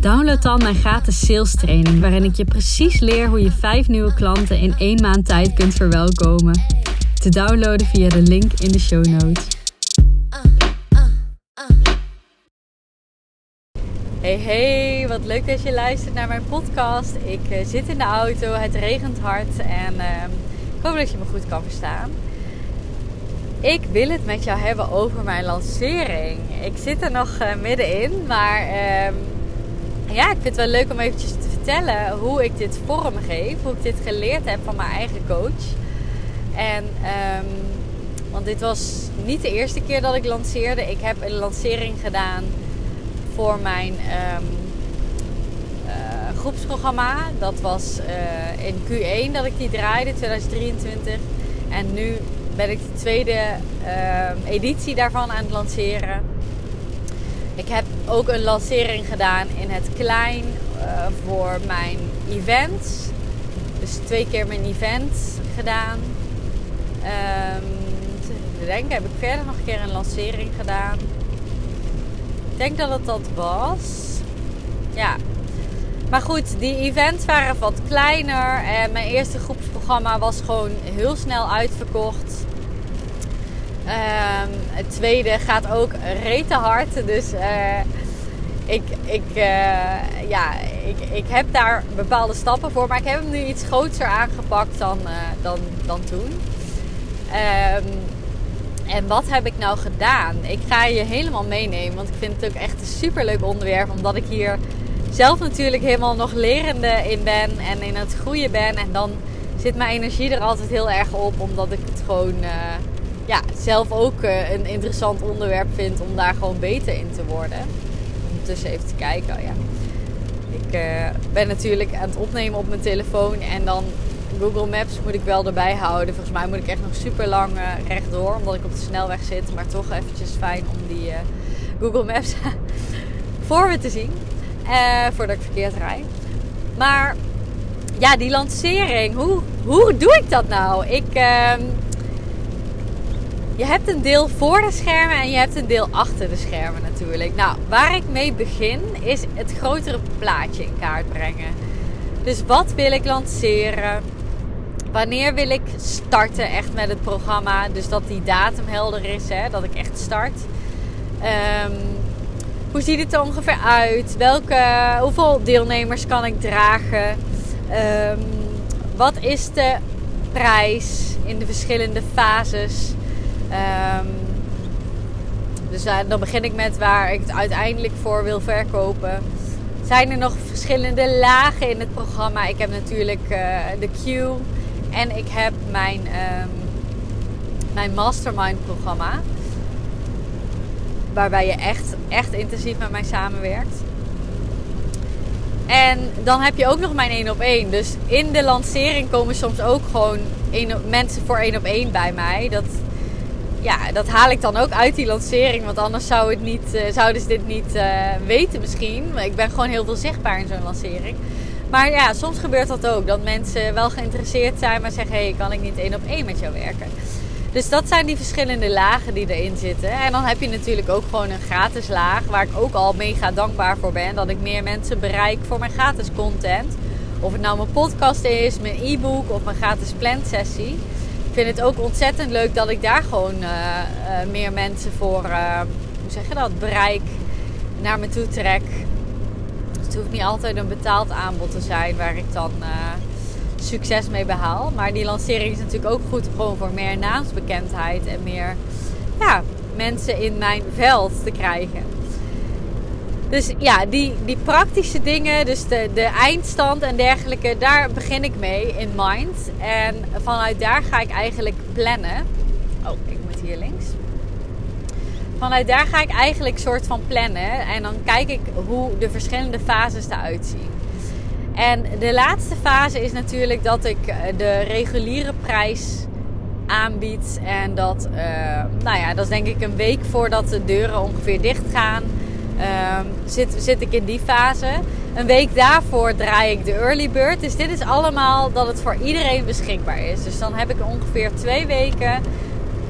download dan mijn gratis sales training, waarin ik je precies leer hoe je vijf nieuwe klanten in één maand tijd kunt verwelkomen. Te downloaden via de link in de show notes. Hey hey, wat leuk dat je luistert naar mijn podcast. Ik uh, zit in de auto, het regent hard en uh, ik hoop dat je me goed kan verstaan. Ik wil het met jou hebben over mijn lancering. Ik zit er nog uh, middenin, maar ehm, ja, ik vind het wel leuk om eventjes te vertellen hoe ik dit vormgeef. Hoe ik dit geleerd heb van mijn eigen coach. En, um, want dit was niet de eerste keer dat ik lanceerde. Ik heb een lancering gedaan voor mijn um, uh, groepsprogramma. Dat was uh, in Q1 dat ik die draaide, 2023. En nu ben ik de tweede uh, editie daarvan aan het lanceren. Ik heb ook een lancering gedaan in het klein uh, voor mijn event. Dus twee keer mijn event gedaan. Te denken, heb ik verder nog een keer een lancering gedaan. Ik denk dat het dat was. Ja. Maar goed, die events waren wat kleiner. En mijn eerste groepsprogramma was gewoon heel snel uitverkocht. Um, het tweede gaat ook rete hard. Dus uh, ik, ik, uh, ja, ik, ik heb daar bepaalde stappen voor. Maar ik heb hem nu iets groter aangepakt dan, uh, dan, dan toen. Um, en wat heb ik nou gedaan? Ik ga je helemaal meenemen. Want ik vind het ook echt een superleuk onderwerp. Omdat ik hier zelf natuurlijk helemaal nog lerende in ben. En in het groeien ben. En dan zit mijn energie er altijd heel erg op. Omdat ik het gewoon ja, zelf ook uh, een interessant onderwerp vind om daar gewoon beter in te worden. Ondertussen even te kijken. Oh ja. Ik uh, ben natuurlijk aan het opnemen op mijn telefoon en dan Google Maps moet ik wel erbij houden. Volgens mij moet ik echt nog super lang uh, rechtdoor, omdat ik op de snelweg zit. Maar toch eventjes fijn om die Google Maps voor me te zien. voordat ik verkeerd rijd. Maar ja, die lancering, hoe, hoe doe ik dat nou? Ik ehm, je hebt een deel voor de schermen en je hebt een deel achter de schermen natuurlijk. Nou, waar ik mee begin is het grotere plaatje in kaart brengen. Dus wat wil ik lanceren? Wanneer wil ik starten echt met het programma? Dus dat die datum helder is, hè? dat ik echt start. Um, hoe ziet het er ongeveer uit? Welke, hoeveel deelnemers kan ik dragen? Um, wat is de prijs in de verschillende fases? Um, dus dan begin ik met waar ik het uiteindelijk voor wil verkopen. Zijn er nog verschillende lagen in het programma? Ik heb natuurlijk uh, de queue en ik heb mijn, um, mijn mastermind programma. Waarbij je echt, echt intensief met mij samenwerkt. En dan heb je ook nog mijn 1 op 1. Dus in de lancering komen soms ook gewoon mensen voor 1 op 1 bij mij. Dat, ja, dat haal ik dan ook uit die lancering. Want anders zou het niet, uh, zouden ze dit niet uh, weten misschien. Ik ben gewoon heel veel zichtbaar in zo'n lancering. Maar ja, soms gebeurt dat ook. Dat mensen wel geïnteresseerd zijn, maar zeggen... hé, hey, kan ik niet één op één met jou werken? Dus dat zijn die verschillende lagen die erin zitten. En dan heb je natuurlijk ook gewoon een gratis laag... waar ik ook al mega dankbaar voor ben. Dat ik meer mensen bereik voor mijn gratis content. Of het nou mijn podcast is, mijn e-book of mijn gratis plantsessie ik vind het ook ontzettend leuk dat ik daar gewoon uh, uh, meer mensen voor, uh, hoe zeg je dat, bereik naar me toe trek. Dus het hoeft niet altijd een betaald aanbod te zijn waar ik dan succes mee behaal. Maar die lancering is natuurlijk ook goed gewoon voor meer naamsbekendheid en meer ja, mensen in mijn veld te krijgen. Dus ja, die, die praktische dingen, dus de, de eindstand en dergelijke, daar begin ik mee in mind. En vanuit daar ga ik eigenlijk plannen. Oh, ik moet hier links. vanuit daar ga ik eigenlijk soort van plannen. En dan kijk ik hoe de verschillende fases eruit zien. En de laatste fase is natuurlijk dat ik eh, de reguliere prijs aanbied. En dat, uh, nou ja, dat is denk ik een week voordat de deuren ongeveer dicht gaan. Uh, zit, zit ik in die fase. Een week daarvoor draai ik de early bird. Dus dit is allemaal dat het voor iedereen beschikbaar is. Dus dan heb ik ongeveer twee weken,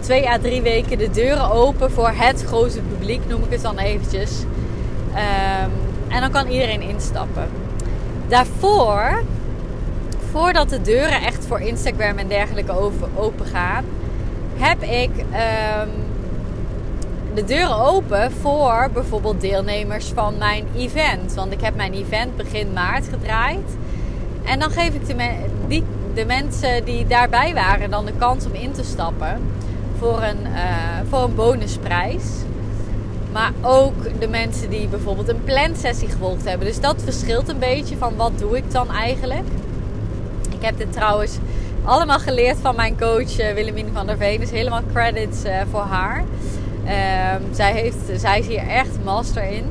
twee à drie weken de deuren open voor het grote publiek, noem ik het dan eventjes. Um, en dan kan iedereen instappen. Daarvoor, voordat de deuren echt voor Instagram en dergelijke open gaan, heb ik um, de deuren open voor bijvoorbeeld deelnemers van mijn event. Want ik heb mijn event begin maart gedraaid. En dan geef ik de, de mensen die daarbij waren dan de kans om in te stappen voor een, uh, voor een bonusprijs. Maar ook de mensen die bijvoorbeeld een plansessie gevolgd hebben. Dus dat verschilt een beetje van wat doe ik dan eigenlijk. Ik heb dit trouwens allemaal geleerd van mijn coach uh, Willemien van der Veen. Dus helemaal credits uh, voor haar. Um, zij, heeft, zij is hier echt master in.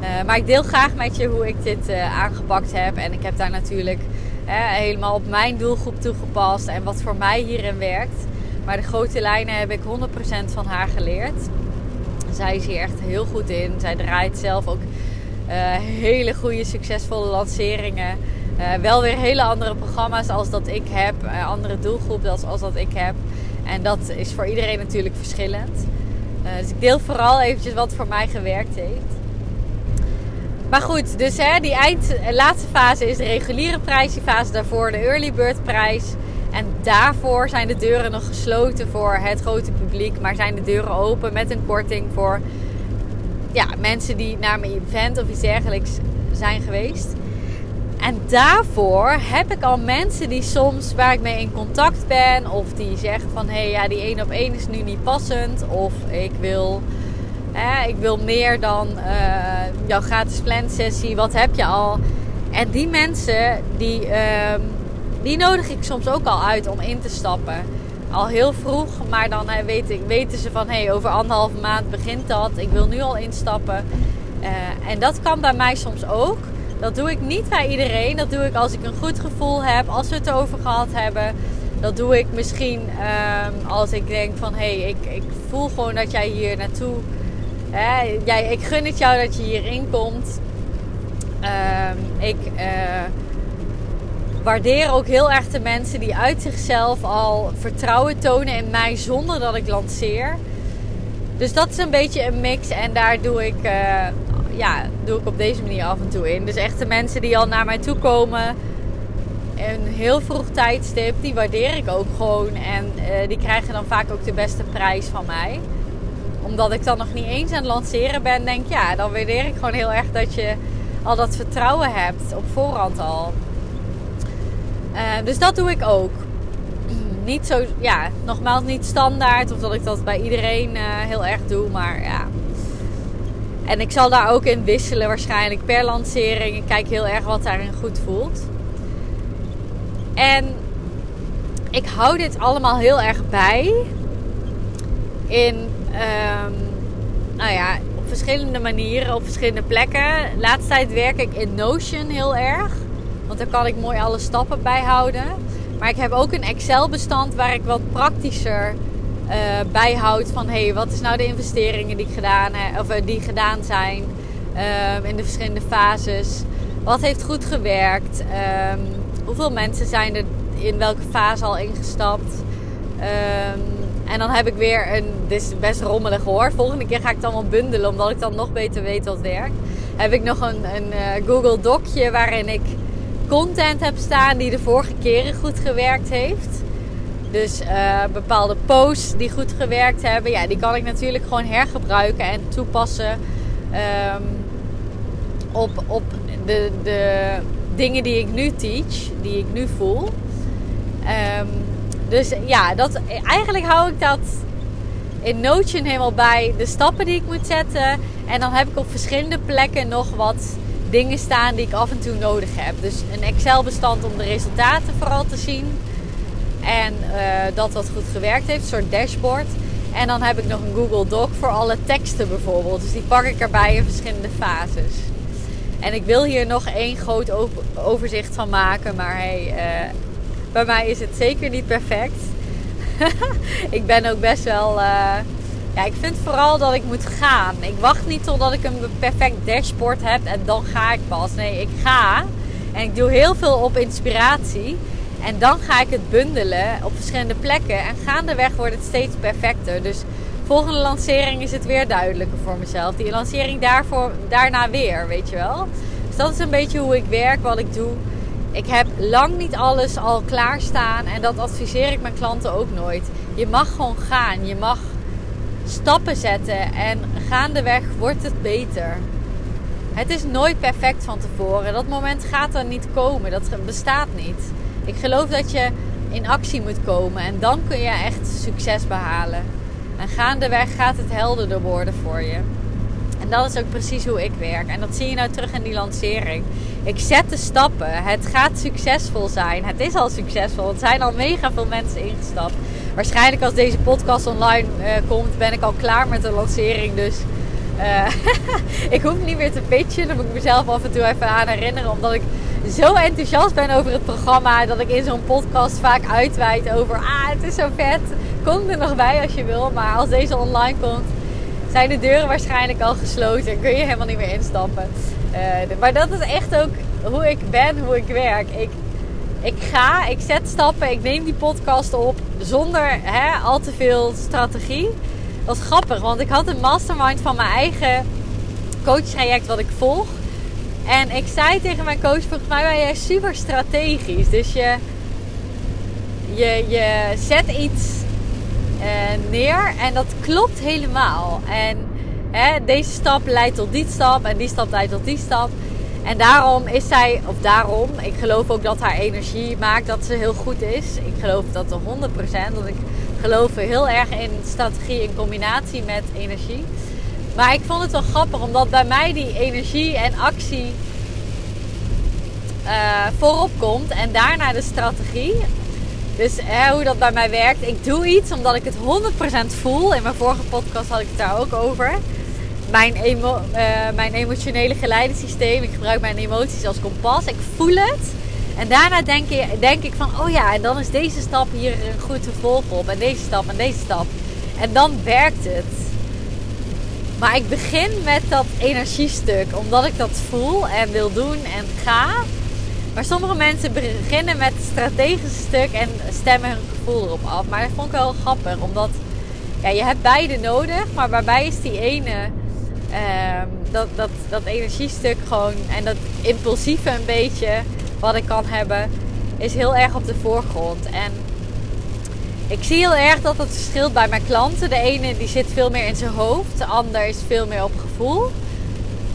Uh, maar ik deel graag met je hoe ik dit uh, aangepakt heb. En ik heb daar natuurlijk helemaal op mijn doelgroep toegepast. En wat voor mij hierin werkt. Maar de grote lijnen heb ik 100% van haar geleerd. Zij is hier echt heel goed in. Zij draait zelf ook hele goede, succesvolle lanceringen. wel weer hele andere programma's als dat ik heb. andere doelgroep als, als dat ik heb. En dat is voor iedereen natuurlijk verschillend. Uh, dus ik deel vooral eventjes wat voor mij gewerkt heeft. Maar goed, dus hè, die eind, eh, laatste fase is de reguliere prijs. Die fase daarvoor de early bird prijs. En daarvoor zijn de deuren nog gesloten voor het grote publiek. Maar zijn de deuren open met een korting voor ja, mensen die naar mijn event of iets dergelijks zijn geweest. En daarvoor heb ik al mensen die soms waar ik mee in contact ben, of die zeggen van hé, hey, ja, die één op één is nu niet passend, of ik wil, hè, ik wil meer dan uh, jouw gratis plan sessie, wat heb je al? En die mensen, die, uh, die nodig ik soms ook al uit om in te stappen. Al heel vroeg, maar dan uh, weten, weten ze van hé, hey, over anderhalve maand begint dat, ik wil nu al instappen. Eh, en dat kan bij mij soms ook. Dat doe ik niet bij iedereen. Dat doe ik als ik een goed gevoel heb, als we het over gehad hebben. Dat doe ik misschien um, als ik denk van hé, hey, ik, ik voel gewoon dat jij hier naartoe. Hè, jij, ik gun het jou dat je hierin komt. Um, ik uh, waardeer ook heel erg de mensen die uit zichzelf al vertrouwen tonen in mij zonder dat ik lanceer. Dus dat is een beetje een mix en daar doe ik. Ja, doe ik op deze manier af en toe in. Dus echt de mensen die al naar mij toe komen, een heel vroeg tijdstip, die waardeer ik ook gewoon. En uh, die krijgen dan vaak ook de beste prijs van mij. Omdat ik dan nog niet eens aan het lanceren ben, denk ja, dan waardeer ik gewoon heel erg dat je al dat vertrouwen hebt op voorhand al. Uh, dus dat doe ik ook. Niet zo, ja, nogmaals niet standaard of dat ik dat bij iedereen uh, heel erg doe, maar ja, en ik zal daar ook in wisselen waarschijnlijk per lancering. Ik kijk heel erg wat daarin goed voelt. En ik hou dit allemaal heel erg bij. In, um, nou ja, op verschillende manieren, op verschillende plekken. laatste tijd werk ik in Notion heel erg. Want daar kan ik mooi alle stappen bijhouden. Maar ik heb ook een Excel-bestand waar ik wat praktischer uh, bijhoudt van hey, wat is nou de investeringen die, gedaan, of, uh, die gedaan zijn um, in de verschillende fases. Wat heeft goed gewerkt? Um, hoeveel mensen zijn er in welke fase al ingestapt? Um, en dan heb ik weer een, dit is best rommelig hoor. Volgende keer ga ik het allemaal bundelen, omdat ik dan nog beter weet wat werkt. Heb ik nog een, een Google Docje waarin ik content heb staan die de vorige keren goed gewerkt heeft. Dus uh, bepaalde posts die goed gewerkt hebben, ja, die kan ik natuurlijk gewoon hergebruiken en toepassen um, op, op de, de dingen die ik nu teach, die ik nu voel. Um, dus ja, dat, eigenlijk hou ik dat in Notion helemaal bij de stappen die ik moet zetten. En dan heb ik op verschillende plekken nog wat dingen staan die ik af en toe nodig heb. Dus een Excel-bestand om de resultaten vooral te zien. En uh, dat dat goed gewerkt heeft, een soort dashboard. En dan heb ik nog een Google Doc voor alle teksten bijvoorbeeld. Dus die pak ik erbij in verschillende fases. En ik wil hier nog één groot overzicht van maken. Maar hey, uh, bij mij is het zeker niet perfect. ik ben ook best wel. Uh, ja, ik vind vooral dat ik moet gaan. Ik wacht niet totdat ik een perfect dashboard heb en dan ga ik pas. Nee, ik ga. En ik doe heel veel op inspiratie. En dan ga ik het bundelen op verschillende plekken. En gaandeweg wordt het steeds perfecter. Dus volgende lancering is het weer duidelijker voor mezelf. Die lancering daarvoor, daarna weer, weet je wel. Dus dat is een beetje hoe ik werk, wat ik doe. Ik heb lang niet alles al klaarstaan. En dat adviseer ik mijn klanten ook nooit. Je mag gewoon gaan. Je mag stappen zetten. En gaandeweg wordt het beter. Het is nooit perfect van tevoren. Dat moment gaat er niet komen. Dat bestaat niet. Ik geloof dat je in actie moet komen en dan kun je echt succes behalen. En gaandeweg gaat het helderder worden voor je. En dat is ook precies hoe ik werk. En dat zie je nou terug in die lancering. Ik zet de stappen. Het gaat succesvol zijn. Het is al succesvol. Er zijn al mega veel mensen ingestapt. Waarschijnlijk als deze podcast online uh, komt, ben ik al klaar met de lancering. Dus uh, ik hoef niet meer te pitchen. Dan moet ik mezelf af en toe even aan herinneren. Omdat ik zo enthousiast ben over het programma. Dat ik in zo'n podcast vaak uitweid over. Ah, het is zo vet. Kom er nog bij als je wil. Maar als deze online komt, zijn de deuren waarschijnlijk al gesloten. Kun je helemaal niet meer instappen. Uh, maar dat is echt ook hoe ik ben, hoe ik werk. Ik, ik ga, ik zet stappen, ik neem die podcast op zonder hè, al te veel strategie. Dat is grappig, want ik had een mastermind van mijn eigen coachtraject wat ik volg. En ik zei tegen mijn coach, volgens mij ben jij super strategisch. Dus je, je, je zet iets uh, neer en dat klopt helemaal. En hè, deze stap leidt tot die stap en die stap leidt tot die stap. En daarom is zij, of daarom, ik geloof ook dat haar energie maakt dat ze heel goed is. Ik geloof dat 100%, want ik geloof heel erg in strategie in combinatie met energie. Maar ik vond het wel grappig, omdat bij mij die energie en actie uh, voorop komt en daarna de strategie. Dus hoe dat bij mij werkt. Ik doe iets omdat ik het 100% voel. In mijn vorige podcast had ik het daar ook over. Mijn, uh, mijn emotionele geleidensysteem. Ik gebruik mijn emoties als kompas. Ik voel het. En daarna denk ik, denk ik van, oh ja, en dan is deze stap hier goed te volgen op. En deze stap en deze stap. En dan werkt het. Maar ik begin met dat energiestuk, omdat ik dat voel en wil doen en ga. Maar sommige mensen beginnen met het strategische stuk en stemmen hun gevoel erop af. Maar dat vond ik wel grappig, omdat ja, je hebt beide nodig. Maar waarbij is die ene, uh, dat, dat, dat energiestuk gewoon en dat impulsieve een beetje wat ik kan hebben, is heel erg op de voorgrond. En ik zie heel erg dat het verschilt bij mijn klanten. De ene die zit veel meer in zijn hoofd, de ander is veel meer op gevoel.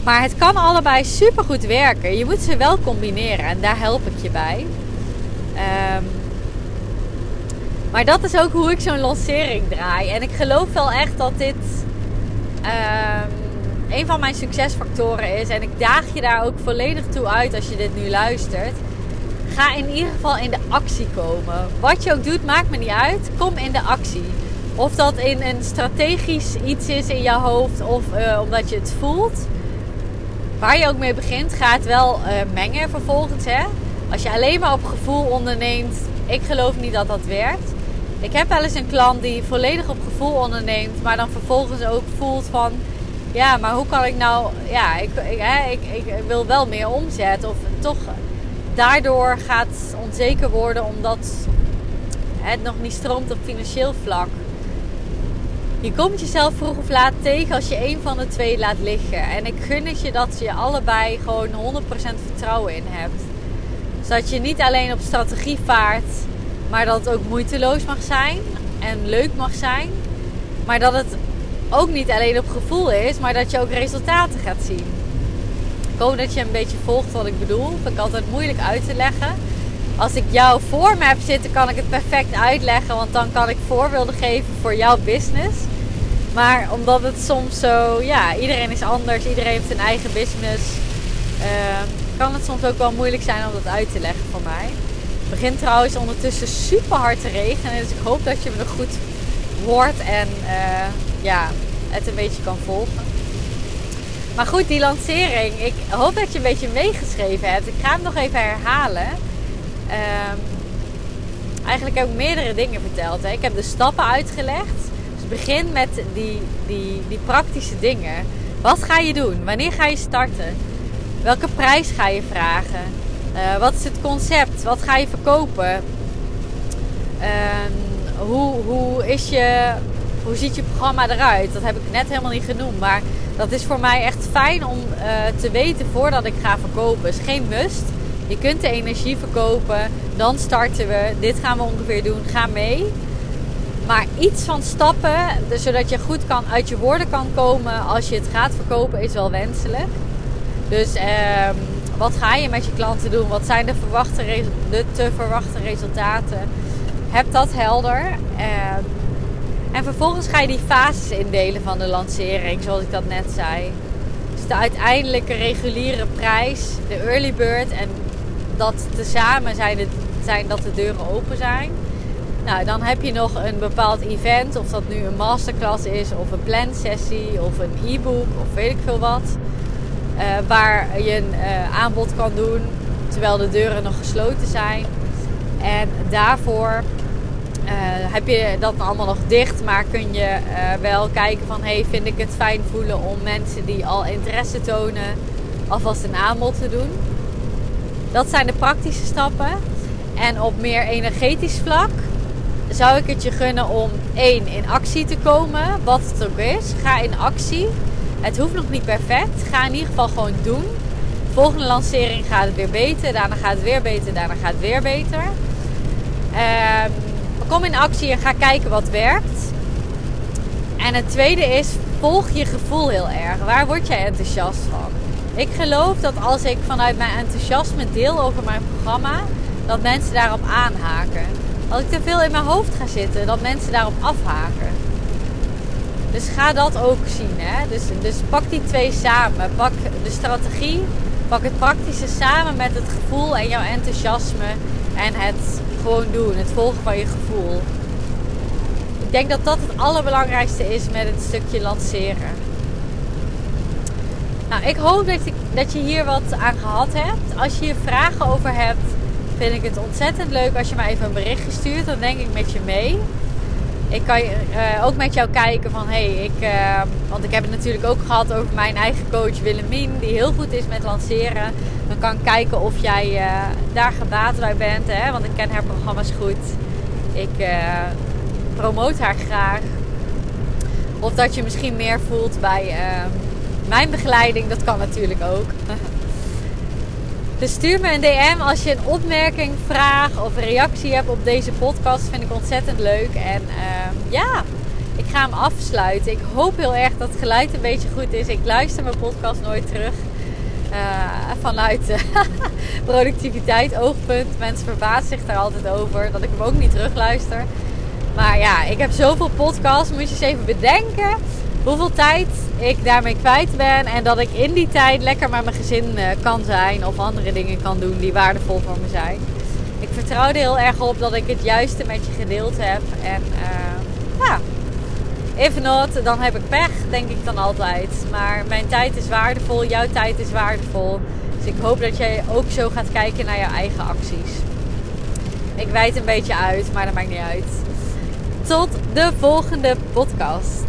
Maar het kan allebei super goed werken. Je moet ze wel combineren en daar help ik je bij. Um, maar dat is ook hoe ik zo'n lancering draai. En ik geloof wel echt dat dit um, een van mijn succesfactoren is. En ik daag je daar ook volledig toe uit als je dit nu luistert. Ga in ieder geval in de actie komen. Wat je ook doet, maakt me niet uit. Kom in de actie. Of dat in een strategisch iets is in je hoofd of uh, omdat je het voelt. Waar je ook mee begint, ga het wel uh, mengen vervolgens. Hè? Als je alleen maar op gevoel onderneemt, ik geloof niet dat dat werkt. Ik heb wel eens een klant die volledig op gevoel onderneemt, maar dan vervolgens ook voelt van, ja, maar hoe kan ik nou, ja, ik, ik, ik wil wel meer omzet of toch daardoor gaat onzeker worden omdat het nog niet stroomt op financieel vlak. Je komt jezelf vroeg of laat tegen als je een van de twee laat liggen. En ik gun het je dat je allebei gewoon 100% vertrouwen in hebt. Zodat je niet alleen op strategie vaart, maar dat het ook moeiteloos mag zijn en leuk mag zijn. Maar dat het ook niet alleen op gevoel is, maar dat je ook resultaten gaat zien. Ik hoop dat je een beetje volgt wat ik bedoel. Vind ik altijd moeilijk uit te leggen. Als ik jou voor me heb zitten, kan ik het perfect uitleggen. Want dan kan ik voorbeelden geven voor jouw business. Maar omdat het soms zo, ja, iedereen is anders, iedereen heeft een eigen business. Uh, kan het soms ook wel moeilijk zijn om dat uit te leggen voor mij. Het begint trouwens ondertussen super hard te regenen. Dus ik hoop dat je me nog goed hoort en ja, het een beetje kan volgen. Maar goed, die lancering. Ik hoop dat je een beetje meegeschreven hebt. Ik ga hem nog even herhalen. Um, eigenlijk heb ik meerdere dingen verteld. Hè. Ik heb de stappen uitgelegd. Dus begin met die, die, die praktische dingen. Wat ga je doen? Wanneer ga je starten? Welke prijs ga je vragen? Uh, wat is het concept? Wat ga je verkopen? Uh, hoe, hoe, is je, hoe ziet je programma eruit? Dat heb ik net helemaal niet genoemd. Maar dat is voor mij echt fijn om uh, te weten voordat ik ga verkopen. Is geen must. Je kunt de energie verkopen. Dan starten we. Dit gaan we ongeveer doen. Ga mee. Maar iets van stappen, dus zodat je goed kan uit je woorden kan komen als je het gaat verkopen, is wel wenselijk. Dus eh, wat ga je met je klanten doen? Wat zijn de, verwachte, de te verwachte resultaten? Heb dat helder. Eh, en vervolgens ga je die fases indelen van de lancering, zoals ik dat net zei. Dus de uiteindelijke reguliere prijs, de early bird en dat tezamen zijn, zijn dat de deuren open zijn. Nou, dan heb je nog een bepaald event, of dat nu een masterclass is, of een plan sessie, of een e-book, of weet ik veel wat. Uh, waar je een uh, aanbod kan doen terwijl de deuren nog gesloten zijn. En daarvoor heb je dat allemaal nog dicht, maar kun je wel kijken van hey, vind ik het fijn voelen om mensen die al interesse tonen alvast een aanbod te doen. Dat zijn de praktische stappen. En op meer energetisch vlak zou ik het je gunnen om één in actie te komen, wat het ook is. Ga in actie. Het hoeft nog niet perfect. Ga in ieder geval gewoon doen. Volgende lancering gaat het weer beter. Daarna gaat het weer beter. Daarna gaat het weer beter. Um, kom in actie en ga kijken wat werkt. En het tweede is, volg je gevoel heel erg. Waar word jij enthousiast van? Ik geloof dat als ik vanuit mijn enthousiasme deel over mijn programma, dat mensen daarop aanhaken. Als ik te veel in mijn hoofd ga zitten, dat mensen daarop afhaken. Dus ga dat ook zien. Hè? Dus, dus pak die twee samen. Pak de strategie, pak het praktische samen met het gevoel en jouw enthousiasme. En het gewoon doen, het volgen van je gevoel. Ik denk dat dat het allerbelangrijkste is met het stukje lanceren. Nou, ik hoop dat je, dat je hier wat aan gehad hebt. Als je hier vragen over hebt, vind ik het ontzettend leuk als je mij even een berichtje stuurt. Dan denk ik met je mee. Ik kan uh, ook met jou kijken van hey, ik, uh, want ik heb het natuurlijk ook gehad over mijn eigen coach Willemien, die heel goed is met lanceren. Dan kan ik kijken of jij uh, daar gebaat bij bent, hè? want ik ken haar programma's goed. Ik promoot haar graag. Of dat je misschien meer voelt bij ehm, mijn begeleiding, dat kan natuurlijk ook. Dus stuur me een DM als je een opmerking, vraag of reactie hebt op deze podcast. Vind ik ontzettend leuk. En uh, ja, ik ga hem afsluiten. Ik hoop heel erg dat het geluid een beetje goed is. Ik luister mijn podcast nooit terug. Uh, vanuit productiviteit, oogpunt. Mensen verbazen zich daar altijd over dat ik hem ook niet terugluister. Maar ja, ik heb zoveel podcasts. Moet je eens even bedenken hoeveel tijd ik daarmee kwijt ben. En dat ik in die tijd lekker met mijn gezin eh, kan zijn. Of andere dingen kan doen die waardevol voor me zijn. Ik vertrouw er heel erg op dat ik het juiste met je gedeeld heb. En uh, ja, if not, dan heb ik pech, denk ik dan altijd. Maar mijn tijd is waardevol, jouw tijd is waardevol. Dus ik hoop dat jij ook zo gaat kijken naar je eigen acties. Ik wijd een beetje uit, maar dat maakt niet uit. Tot de volgende podcast.